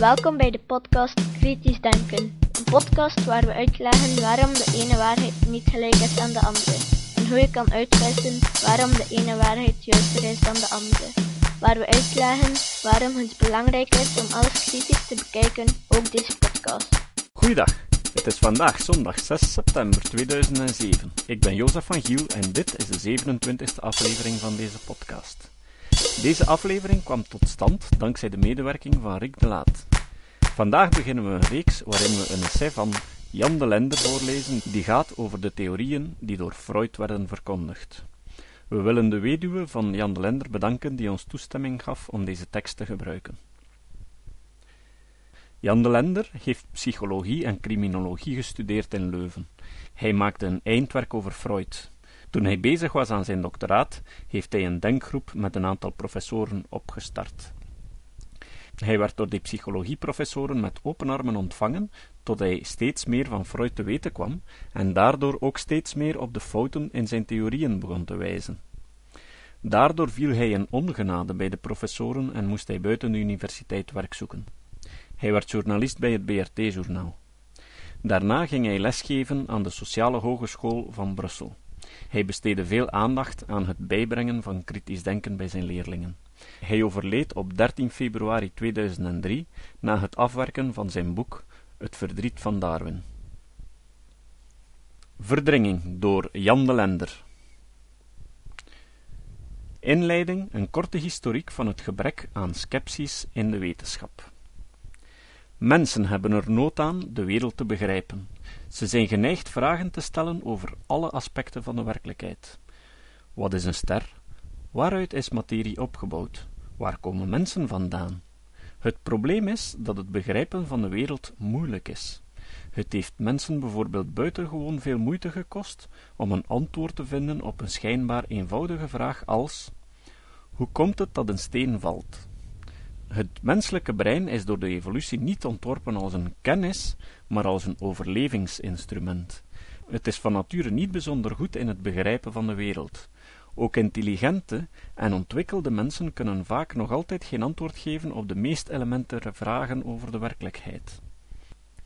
Welkom bij de podcast Kritisch Denken. Een podcast waar we uitleggen waarom de ene waarheid niet gelijk is aan de andere. En hoe je kan uitwissen waarom de ene waarheid juister is dan de andere. Waar we uitleggen waarom het belangrijk is om alles kritisch te bekijken, ook deze podcast. Goeiedag, het is vandaag zondag 6 september 2007. Ik ben Jozef van Giel en dit is de 27e aflevering van deze podcast. Deze aflevering kwam tot stand dankzij de medewerking van Rick de Laat. Vandaag beginnen we een reeks waarin we een essay van Jan de Lender voorlezen die gaat over de theorieën die door Freud werden verkondigd. We willen de weduwe van Jan de Lender bedanken die ons toestemming gaf om deze tekst te gebruiken. Jan de Lender heeft psychologie en criminologie gestudeerd in Leuven. Hij maakte een eindwerk over Freud. Toen hij bezig was aan zijn doctoraat, heeft hij een denkgroep met een aantal professoren opgestart. Hij werd door die psychologieprofessoren met open armen ontvangen, tot hij steeds meer van Freud te weten kwam en daardoor ook steeds meer op de fouten in zijn theorieën begon te wijzen. Daardoor viel hij in ongenade bij de professoren en moest hij buiten de universiteit werk zoeken. Hij werd journalist bij het BRT-journaal. Daarna ging hij lesgeven aan de Sociale Hogeschool van Brussel. Hij besteedde veel aandacht aan het bijbrengen van kritisch denken bij zijn leerlingen. Hij overleed op 13 februari 2003 na het afwerken van zijn boek Het verdriet van Darwin. Verdringing door Jan de Lender. Inleiding: een korte historiek van het gebrek aan skepsis in de wetenschap. Mensen hebben er nood aan de wereld te begrijpen. Ze zijn geneigd vragen te stellen over alle aspecten van de werkelijkheid. Wat is een ster? Waaruit is materie opgebouwd? Waar komen mensen vandaan? Het probleem is dat het begrijpen van de wereld moeilijk is. Het heeft mensen bijvoorbeeld buitengewoon veel moeite gekost om een antwoord te vinden op een schijnbaar eenvoudige vraag als: Hoe komt het dat een steen valt? Het menselijke brein is door de evolutie niet ontworpen als een kennis, maar als een overlevingsinstrument. Het is van nature niet bijzonder goed in het begrijpen van de wereld. Ook intelligente en ontwikkelde mensen kunnen vaak nog altijd geen antwoord geven op de meest elementaire vragen over de werkelijkheid.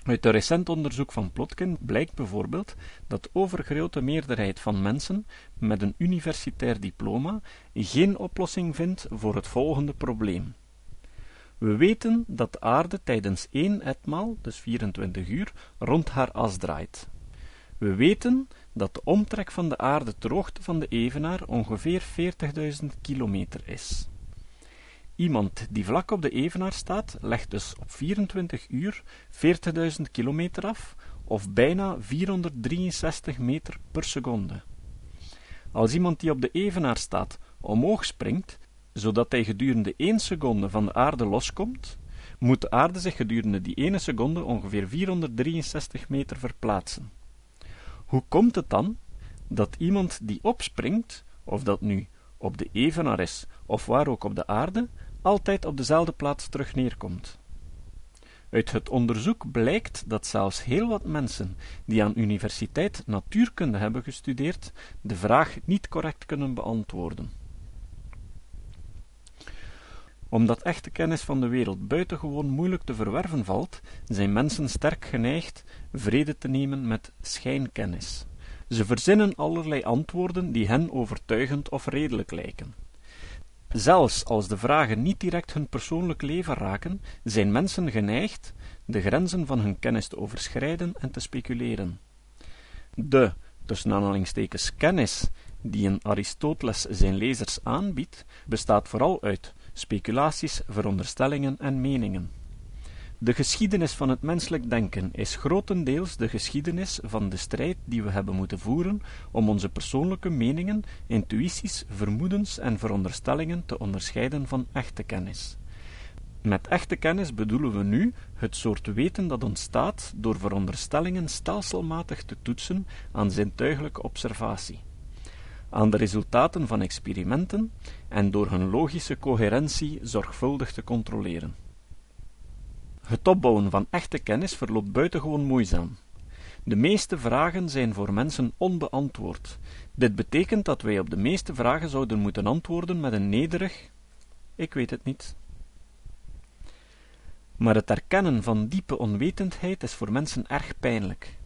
Uit een recent onderzoek van Plotkin blijkt bijvoorbeeld dat de overgrote meerderheid van mensen met een universitair diploma geen oplossing vindt voor het volgende probleem. We weten dat de aarde tijdens één etmaal, dus 24 uur, rond haar as draait. We weten dat de omtrek van de aarde ter hoogte van de evenaar ongeveer 40.000 kilometer is. Iemand die vlak op de evenaar staat, legt dus op 24 uur 40.000 kilometer af, of bijna 463 meter per seconde. Als iemand die op de evenaar staat omhoog springt, zodat hij gedurende één seconde van de aarde loskomt, moet de aarde zich gedurende die ene seconde ongeveer 463 meter verplaatsen. Hoe komt het dan dat iemand die opspringt, of dat nu op de evenaar is of waar ook op de aarde, altijd op dezelfde plaats terug neerkomt? Uit het onderzoek blijkt dat zelfs heel wat mensen die aan universiteit natuurkunde hebben gestudeerd, de vraag niet correct kunnen beantwoorden omdat echte kennis van de wereld buitengewoon moeilijk te verwerven valt, zijn mensen sterk geneigd vrede te nemen met schijnkennis. Ze verzinnen allerlei antwoorden die hen overtuigend of redelijk lijken. Zelfs als de vragen niet direct hun persoonlijk leven raken, zijn mensen geneigd de grenzen van hun kennis te overschrijden en te speculeren. De, tussen aanhalingstekens, kennis die een Aristoteles zijn lezers aanbiedt, bestaat vooral uit speculaties, veronderstellingen en meningen. De geschiedenis van het menselijk denken is grotendeels de geschiedenis van de strijd die we hebben moeten voeren om onze persoonlijke meningen, intuïties, vermoedens en veronderstellingen te onderscheiden van echte kennis. Met echte kennis bedoelen we nu het soort weten dat ontstaat door veronderstellingen stelselmatig te toetsen aan zintuiglijke observatie aan de resultaten van experimenten en door hun logische coherentie zorgvuldig te controleren. Het opbouwen van echte kennis verloopt buitengewoon moeizaam. De meeste vragen zijn voor mensen onbeantwoord. Dit betekent dat wij op de meeste vragen zouden moeten antwoorden met een nederig: Ik weet het niet. Maar het erkennen van diepe onwetendheid is voor mensen erg pijnlijk.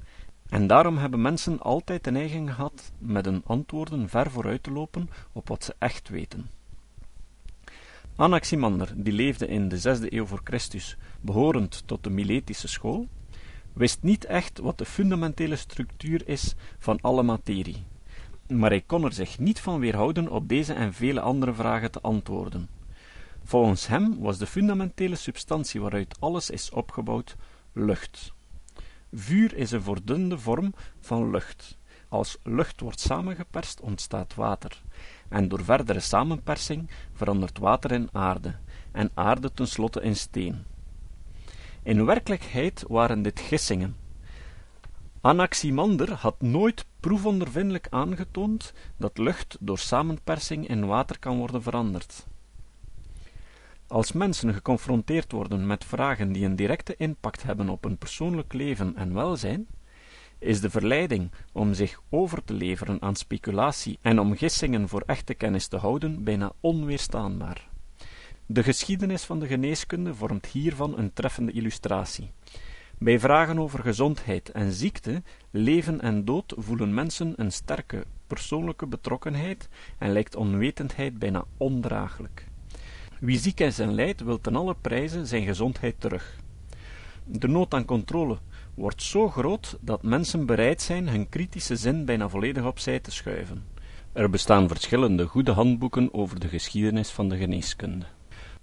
En daarom hebben mensen altijd de neiging gehad met hun antwoorden ver vooruit te lopen op wat ze echt weten. Anaximander, die leefde in de zesde eeuw voor Christus, behorend tot de Miletische school, wist niet echt wat de fundamentele structuur is van alle materie, maar hij kon er zich niet van weerhouden op deze en vele andere vragen te antwoorden. Volgens hem was de fundamentele substantie waaruit alles is opgebouwd lucht. Vuur is een verdunde vorm van lucht. Als lucht wordt samengeperst, ontstaat water. En door verdere samenpersing verandert water in aarde, en aarde tenslotte in steen. In werkelijkheid waren dit gissingen. Anaximander had nooit proefondervindelijk aangetoond dat lucht door samenpersing in water kan worden veranderd. Als mensen geconfronteerd worden met vragen die een directe impact hebben op hun persoonlijk leven en welzijn, is de verleiding om zich over te leveren aan speculatie en om gissingen voor echte kennis te houden bijna onweerstaanbaar. De geschiedenis van de geneeskunde vormt hiervan een treffende illustratie. Bij vragen over gezondheid en ziekte, leven en dood voelen mensen een sterke persoonlijke betrokkenheid en lijkt onwetendheid bijna ondraaglijk. Wie ziek is en lijdt, wil ten alle prijzen zijn gezondheid terug. De nood aan controle wordt zo groot dat mensen bereid zijn hun kritische zin bijna volledig opzij te schuiven. Er bestaan verschillende goede handboeken over de geschiedenis van de geneeskunde.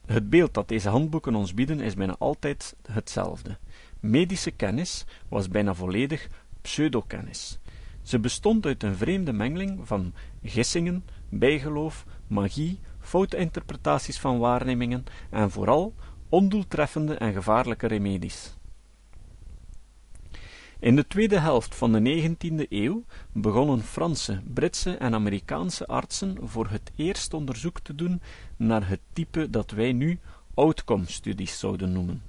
Het beeld dat deze handboeken ons bieden is bijna altijd hetzelfde. Medische kennis was bijna volledig pseudokennis. Ze bestond uit een vreemde mengeling van gissingen, bijgeloof, magie, foute interpretaties van waarnemingen en vooral ondoeltreffende en gevaarlijke remedies. In de tweede helft van de 19e eeuw begonnen Franse, Britse en Amerikaanse artsen voor het eerst onderzoek te doen naar het type dat wij nu outcome-studies zouden noemen.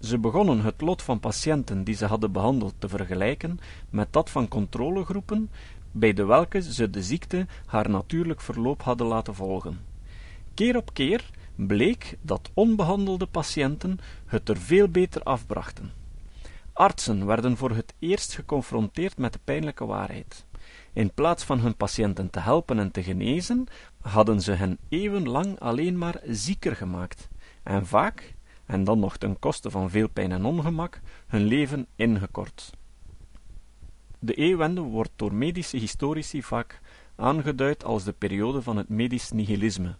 Ze begonnen het lot van patiënten die ze hadden behandeld te vergelijken met dat van controlegroepen, bij de welke ze de ziekte haar natuurlijk verloop hadden laten volgen. Keer op keer bleek dat onbehandelde patiënten het er veel beter afbrachten. Artsen werden voor het eerst geconfronteerd met de pijnlijke waarheid. In plaats van hun patiënten te helpen en te genezen, hadden ze hen eeuwenlang alleen maar zieker gemaakt, en vaak, en dan nog ten koste van veel pijn en ongemak, hun leven ingekort. De eeuwende wordt door medische historici vaak aangeduid als de periode van het medisch nihilisme.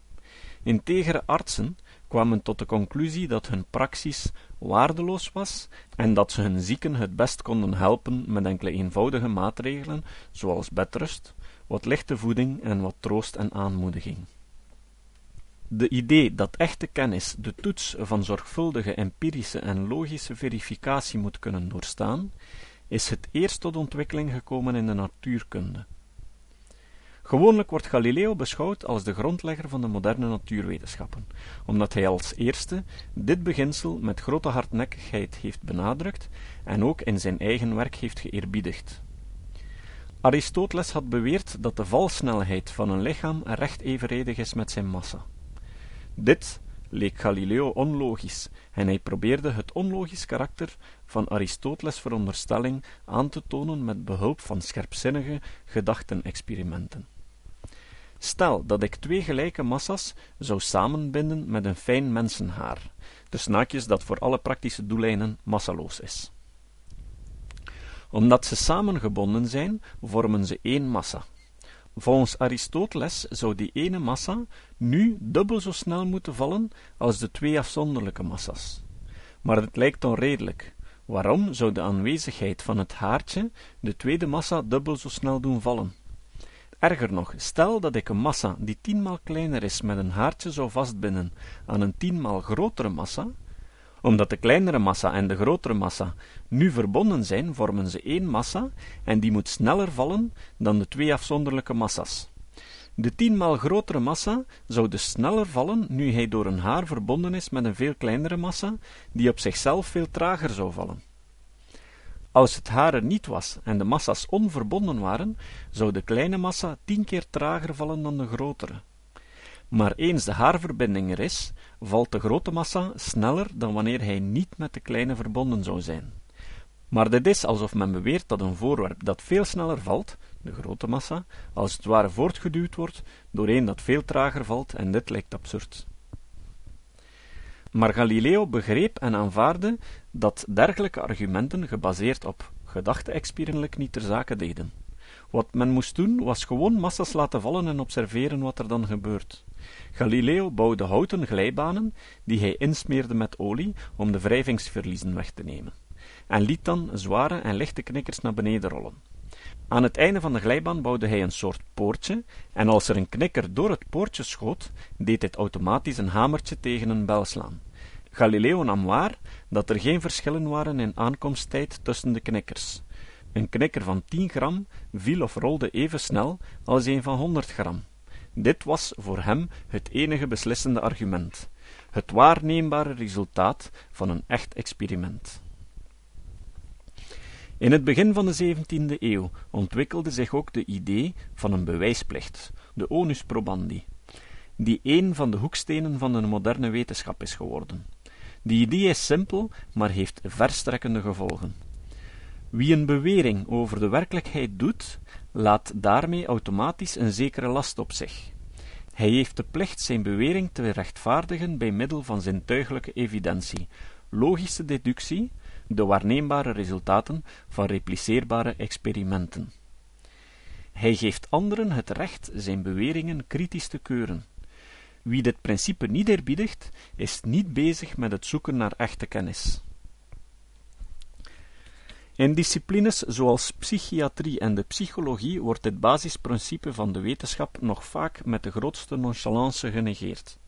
Integere artsen kwamen tot de conclusie dat hun praxis waardeloos was en dat ze hun zieken het best konden helpen met enkele eenvoudige maatregelen, zoals bedrust, wat lichte voeding en wat troost en aanmoediging. De idee dat echte kennis de toets van zorgvuldige empirische en logische verificatie moet kunnen doorstaan, is het eerst tot ontwikkeling gekomen in de natuurkunde. Gewoonlijk wordt Galileo beschouwd als de grondlegger van de moderne natuurwetenschappen, omdat hij als eerste dit beginsel met grote hardnekkigheid heeft benadrukt en ook in zijn eigen werk heeft geëerbiedigd. Aristoteles had beweerd dat de valsnelheid van een lichaam recht evenredig is met zijn massa. Dit leek Galileo onlogisch en hij probeerde het onlogisch karakter van Aristoteles' veronderstelling aan te tonen met behulp van scherpzinnige gedachtenexperimenten. Stel dat ik twee gelijke massa's zou samenbinden met een fijn mensenhaar, de snaakjes dat voor alle praktische doeleinden massaloos is. Omdat ze samengebonden zijn, vormen ze één massa. Volgens Aristoteles zou die ene massa nu dubbel zo snel moeten vallen als de twee afzonderlijke massa's. Maar het lijkt onredelijk. Waarom zou de aanwezigheid van het haartje de tweede massa dubbel zo snel doen vallen? Erger nog, stel dat ik een massa die tienmaal kleiner is met een haartje zou vastbinden aan een tienmaal grotere massa, omdat de kleinere massa en de grotere massa nu verbonden zijn, vormen ze één massa en die moet sneller vallen dan de twee afzonderlijke massa's. De tienmaal grotere massa zou dus sneller vallen nu hij door een haar verbonden is met een veel kleinere massa, die op zichzelf veel trager zou vallen. Als het haar er niet was en de massa's onverbonden waren, zou de kleine massa tien keer trager vallen dan de grotere. Maar eens de haarverbinding er is, valt de grote massa sneller dan wanneer hij niet met de kleine verbonden zou zijn. Maar dit is alsof men beweert dat een voorwerp dat veel sneller valt, de grote massa, als het ware voortgeduwd wordt door een dat veel trager valt, en dit lijkt absurd. Maar Galileo begreep en aanvaarde dat dergelijke argumenten gebaseerd op gedachte-experimentelijk niet ter zake deden. Wat men moest doen, was gewoon massa's laten vallen en observeren wat er dan gebeurt. Galileo bouwde houten glijbanen, die hij insmeerde met olie, om de wrijvingsverliezen weg te nemen, en liet dan zware en lichte knikkers naar beneden rollen. Aan het einde van de glijbaan bouwde hij een soort poortje, en als er een knikker door het poortje schoot, deed dit automatisch een hamertje tegen een bel slaan. Galileo nam waar dat er geen verschillen waren in aankomsttijd tussen de knikkers. Een knikker van 10 gram viel of rolde even snel als een van 100 gram. Dit was voor hem het enige beslissende argument, het waarneembare resultaat van een echt experiment. In het begin van de 17e eeuw ontwikkelde zich ook de idee van een bewijsplicht, de onus probandi, die een van de hoekstenen van de moderne wetenschap is geworden. Die idee is simpel, maar heeft verstrekkende gevolgen. Wie een bewering over de werkelijkheid doet, laat daarmee automatisch een zekere last op zich. Hij heeft de plicht zijn bewering te rechtvaardigen bij middel van zintuiglijke evidentie, logische deductie, de waarneembare resultaten van repliceerbare experimenten. Hij geeft anderen het recht zijn beweringen kritisch te keuren. Wie dit principe niet eerbiedigt, is niet bezig met het zoeken naar echte kennis. In disciplines zoals psychiatrie en de psychologie wordt dit basisprincipe van de wetenschap nog vaak met de grootste nonchalance genegeerd.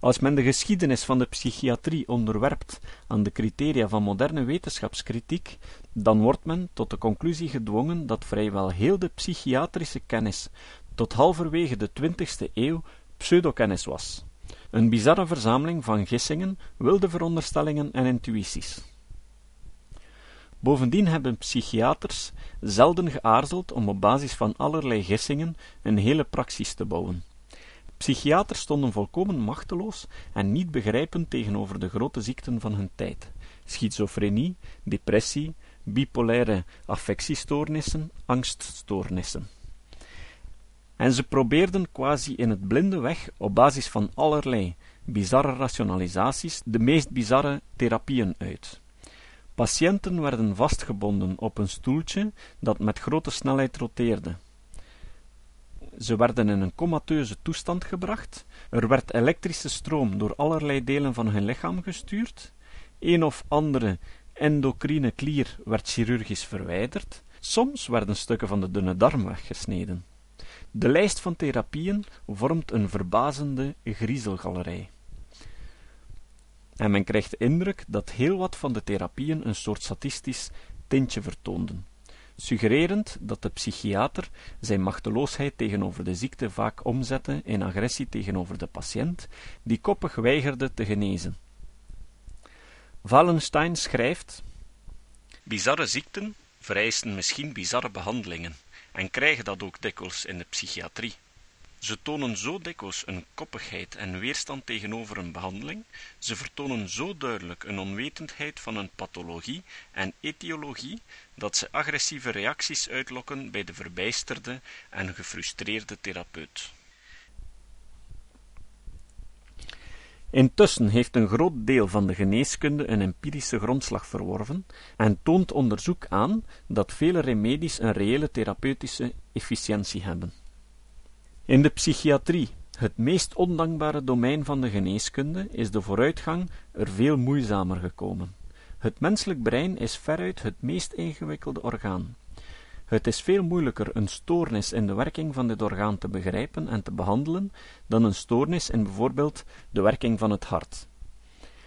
Als men de geschiedenis van de psychiatrie onderwerpt aan de criteria van moderne wetenschapskritiek, dan wordt men tot de conclusie gedwongen dat vrijwel heel de psychiatrische kennis tot halverwege de twintigste eeuw pseudokennis was, een bizarre verzameling van gissingen, wilde veronderstellingen en intuïties. Bovendien hebben psychiaters zelden geaarzeld om op basis van allerlei gissingen een hele praxis te bouwen. Psychiaters stonden volkomen machteloos en niet begrijpend tegenover de grote ziekten van hun tijd: schizofrenie, depressie, bipolaire affectiestoornissen, angststoornissen. En ze probeerden quasi in het blinde weg, op basis van allerlei bizarre rationalisaties, de meest bizarre therapieën uit. Patiënten werden vastgebonden op een stoeltje dat met grote snelheid roteerde. Ze werden in een comateuze toestand gebracht, er werd elektrische stroom door allerlei delen van hun lichaam gestuurd, een of andere endocrine klier werd chirurgisch verwijderd, soms werden stukken van de dunne darm weggesneden. De lijst van therapieën vormt een verbazende griezelgalerij. En men krijgt de indruk dat heel wat van de therapieën een soort statistisch tintje vertoonden, suggererend dat de psychiater zijn machteloosheid tegenover de ziekte vaak omzette in agressie tegenover de patiënt, die koppig weigerde te genezen. Wallenstein schrijft: Bizarre ziekten vereisen misschien bizarre behandelingen en krijgen dat ook dikwijls in de psychiatrie. Ze tonen zo dikwijls een koppigheid en weerstand tegenover een behandeling, ze vertonen zo duidelijk een onwetendheid van een pathologie en etiologie, dat ze agressieve reacties uitlokken bij de verbijsterde en gefrustreerde therapeut. Intussen heeft een groot deel van de geneeskunde een empirische grondslag verworven en toont onderzoek aan dat vele remedies een reële therapeutische efficiëntie hebben. In de psychiatrie, het meest ondankbare domein van de geneeskunde, is de vooruitgang er veel moeizamer gekomen. Het menselijk brein is veruit het meest ingewikkelde orgaan. Het is veel moeilijker een stoornis in de werking van dit orgaan te begrijpen en te behandelen dan een stoornis in bijvoorbeeld de werking van het hart.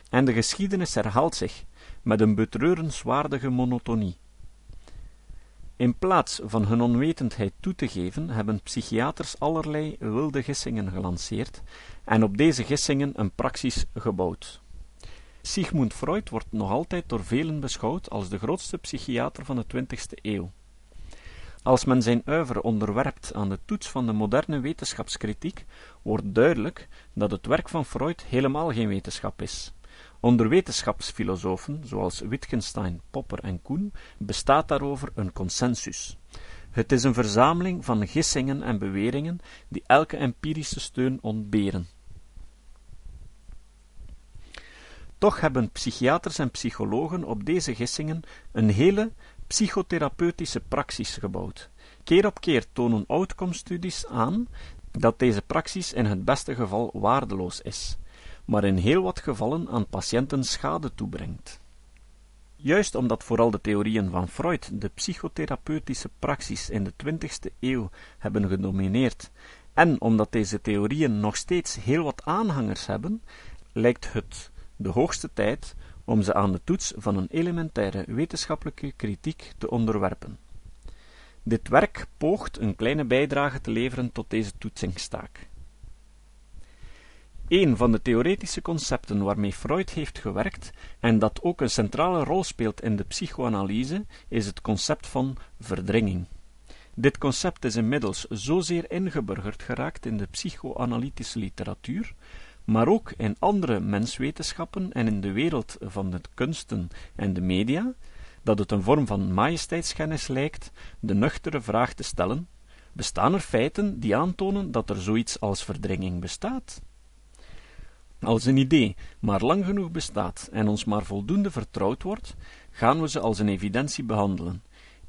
En de geschiedenis herhaalt zich met een betreurenswaardige monotonie. In plaats van hun onwetendheid toe te geven, hebben psychiaters allerlei wilde gissingen gelanceerd en op deze gissingen een praxis gebouwd. Sigmund Freud wordt nog altijd door velen beschouwd als de grootste psychiater van de twintigste eeuw. Als men zijn uiver onderwerpt aan de toets van de moderne wetenschapskritiek, wordt duidelijk dat het werk van Freud helemaal geen wetenschap is. Onder wetenschapsfilosofen, zoals Wittgenstein, Popper en Koen, bestaat daarover een consensus. Het is een verzameling van gissingen en beweringen die elke empirische steun ontberen. Toch hebben psychiaters en psychologen op deze gissingen een hele psychotherapeutische praxis gebouwd. Keer op keer tonen outcome-studies aan dat deze praxis in het beste geval waardeloos is, maar in heel wat gevallen aan patiënten schade toebrengt. Juist omdat vooral de theorieën van Freud de psychotherapeutische praxis in de 20e eeuw hebben gedomineerd, en omdat deze theorieën nog steeds heel wat aanhangers hebben, lijkt het de hoogste tijd om ze aan de toets van een elementaire wetenschappelijke kritiek te onderwerpen. Dit werk poogt een kleine bijdrage te leveren tot deze toetsingstaak. Een van de theoretische concepten waarmee Freud heeft gewerkt en dat ook een centrale rol speelt in de psychoanalyse, is het concept van verdringing. Dit concept is inmiddels zozeer ingeburgerd geraakt in de psychoanalytische literatuur, maar ook in andere menswetenschappen en in de wereld van de kunsten en de media, dat het een vorm van majesteitskennis lijkt de nuchtere vraag te stellen: bestaan er feiten die aantonen dat er zoiets als verdringing bestaat? Als een idee maar lang genoeg bestaat en ons maar voldoende vertrouwd wordt, gaan we ze als een evidentie behandelen,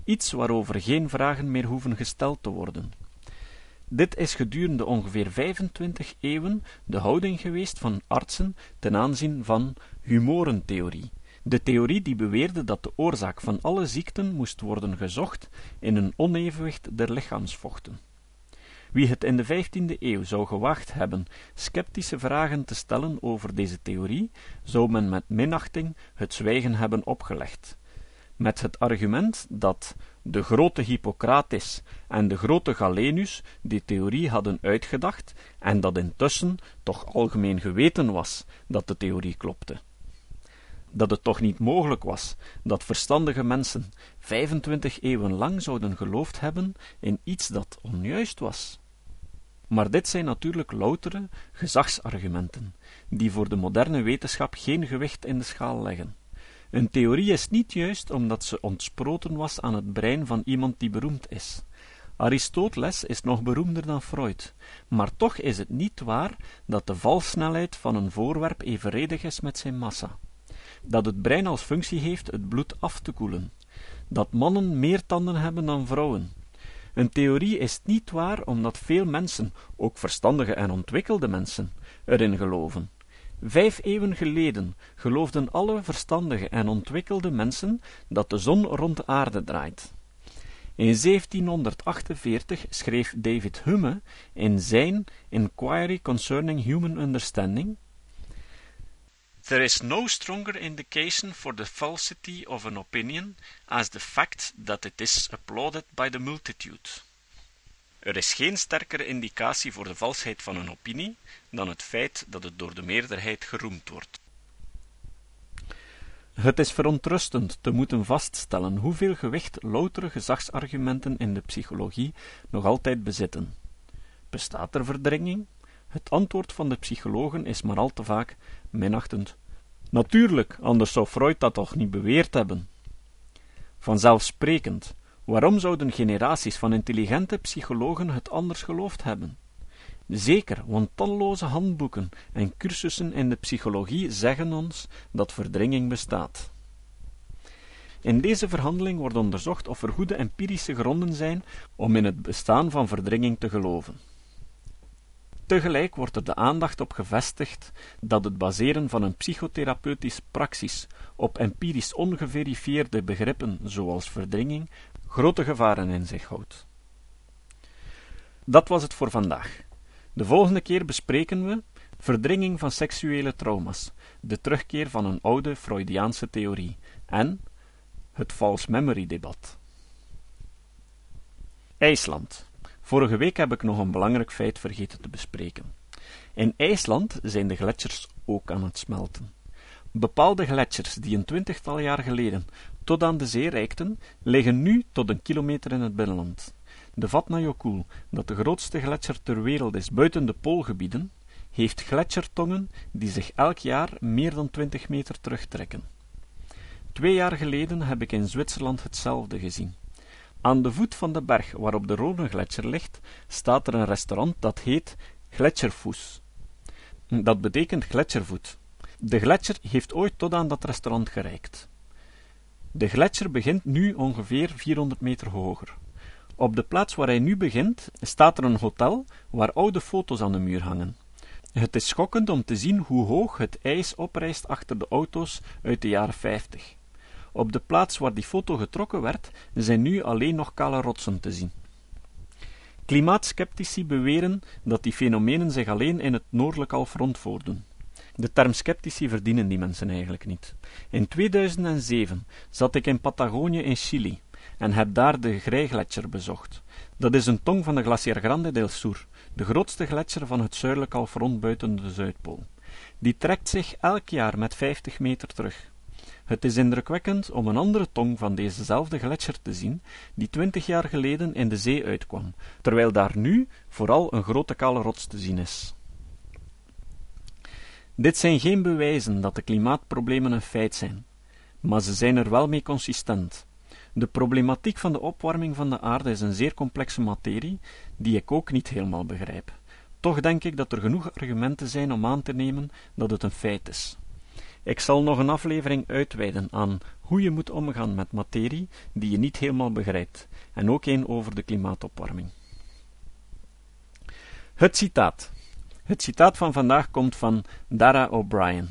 iets waarover geen vragen meer hoeven gesteld te worden. Dit is gedurende ongeveer 25 eeuwen de houding geweest van artsen ten aanzien van humorentheorie, de theorie die beweerde dat de oorzaak van alle ziekten moest worden gezocht in een onevenwicht der lichaamsvochten. Wie het in de vijftiende eeuw zou gewaagd hebben sceptische vragen te stellen over deze theorie, zou men met minachting het zwijgen hebben opgelegd, met het argument dat de grote Hippocrates en de grote Galenus die theorie hadden uitgedacht en dat intussen toch algemeen geweten was dat de theorie klopte. Dat het toch niet mogelijk was dat verstandige mensen 25 eeuwen lang zouden geloofd hebben in iets dat onjuist was. Maar dit zijn natuurlijk loutere gezagsargumenten, die voor de moderne wetenschap geen gewicht in de schaal leggen. Een theorie is niet juist omdat ze ontsproten was aan het brein van iemand die beroemd is. Aristoteles is nog beroemder dan Freud, maar toch is het niet waar dat de valsnelheid van een voorwerp evenredig is met zijn massa. Dat het brein als functie heeft het bloed af te koelen. Dat mannen meer tanden hebben dan vrouwen. Een theorie is niet waar omdat veel mensen, ook verstandige en ontwikkelde mensen, erin geloven. Vijf eeuwen geleden geloofden alle verstandige en ontwikkelde mensen dat de zon rond de aarde draait. In 1748 schreef David Hume in zijn Inquiry Concerning Human Understanding There is no stronger indication for the falsity of an opinion as the fact that it is applauded by the multitude. Er is geen sterkere indicatie voor de valsheid van een opinie dan het feit dat het door de meerderheid geroemd wordt. Het is verontrustend te moeten vaststellen hoeveel gewicht loutere gezagsargumenten in de psychologie nog altijd bezitten. Bestaat er verdringing? Het antwoord van de psychologen is maar al te vaak minachtend. Natuurlijk, anders zou Freud dat toch niet beweerd hebben. Vanzelfsprekend, Waarom zouden generaties van intelligente psychologen het anders geloofd hebben? Zeker, want talloze handboeken en cursussen in de psychologie zeggen ons dat verdringing bestaat. In deze verhandeling wordt onderzocht of er goede empirische gronden zijn om in het bestaan van verdringing te geloven. Tegelijk wordt er de aandacht op gevestigd dat het baseren van een psychotherapeutisch praxis op empirisch ongeverifieerde begrippen zoals verdringing grote gevaren in zich houdt. Dat was het voor vandaag. De volgende keer bespreken we verdringing van seksuele trauma's, de terugkeer van een oude Freudiaanse theorie en het false memory debat. IJsland. Vorige week heb ik nog een belangrijk feit vergeten te bespreken. In IJsland zijn de gletsjers ook aan het smelten. Bepaalde gletsjers die een twintigtal jaar geleden tot aan de zee reikten, liggen nu tot een kilometer in het binnenland. De Vatnajökull, dat de grootste gletsjer ter wereld is buiten de poolgebieden, heeft gletsjertongen die zich elk jaar meer dan 20 meter terugtrekken. Twee jaar geleden heb ik in Zwitserland hetzelfde gezien. Aan de voet van de berg waarop de Rhônegletsjer ligt, staat er een restaurant dat heet Gletscherfuß. Dat betekent gletsjervoet. De gletsjer heeft ooit tot aan dat restaurant gereikt. De gletsjer begint nu ongeveer 400 meter hoger. Op de plaats waar hij nu begint, staat er een hotel waar oude foto's aan de muur hangen. Het is schokkend om te zien hoe hoog het ijs oprijst achter de auto's uit de jaren 50. Op de plaats waar die foto getrokken werd, zijn nu alleen nog kale rotsen te zien. Klimaatskeptici beweren dat die fenomenen zich alleen in het noordelijk halfrond voordoen. De term sceptici verdienen die mensen eigenlijk niet. In 2007 zat ik in Patagonië in Chili en heb daar de Grijgletsjer bezocht. Dat is een tong van de Glacier Grande del Sur, de grootste gletsjer van het zuidelijk halfrond buiten de Zuidpool. Die trekt zich elk jaar met 50 meter terug. Het is indrukwekkend om een andere tong van dezezelfde gletsjer te zien, die twintig jaar geleden in de zee uitkwam, terwijl daar nu vooral een grote kale rots te zien is. Dit zijn geen bewijzen dat de klimaatproblemen een feit zijn, maar ze zijn er wel mee consistent. De problematiek van de opwarming van de aarde is een zeer complexe materie, die ik ook niet helemaal begrijp. Toch denk ik dat er genoeg argumenten zijn om aan te nemen dat het een feit is. Ik zal nog een aflevering uitweiden aan hoe je moet omgaan met materie die je niet helemaal begrijpt, en ook een over de klimaatopwarming. Het citaat. Het citaat van vandaag komt van Dara O'Brien.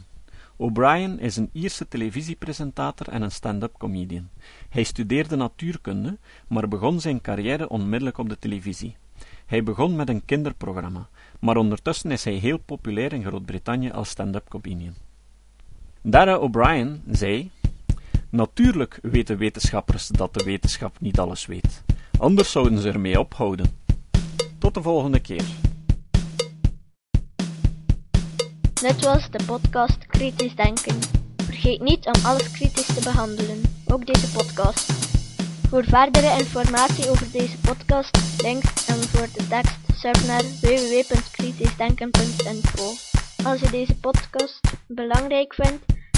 O'Brien is een Ierse televisiepresentator en een stand-up comedian. Hij studeerde natuurkunde, maar begon zijn carrière onmiddellijk op de televisie. Hij begon met een kinderprogramma, maar ondertussen is hij heel populair in Groot-Brittannië als stand-up comedian. Dara O'Brien zei: Natuurlijk weten wetenschappers dat de wetenschap niet alles weet. Anders zouden ze ermee ophouden. Tot de volgende keer. Dit was de podcast Kritisch Denken. Vergeet niet om alles kritisch te behandelen, ook deze podcast. Voor verdere informatie over deze podcast, links en voor de tekst, surf naar www.kritischdenken.info. Als je deze podcast belangrijk vindt,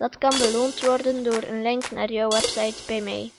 Dat kan beloond worden door een link naar jouw website bij mij.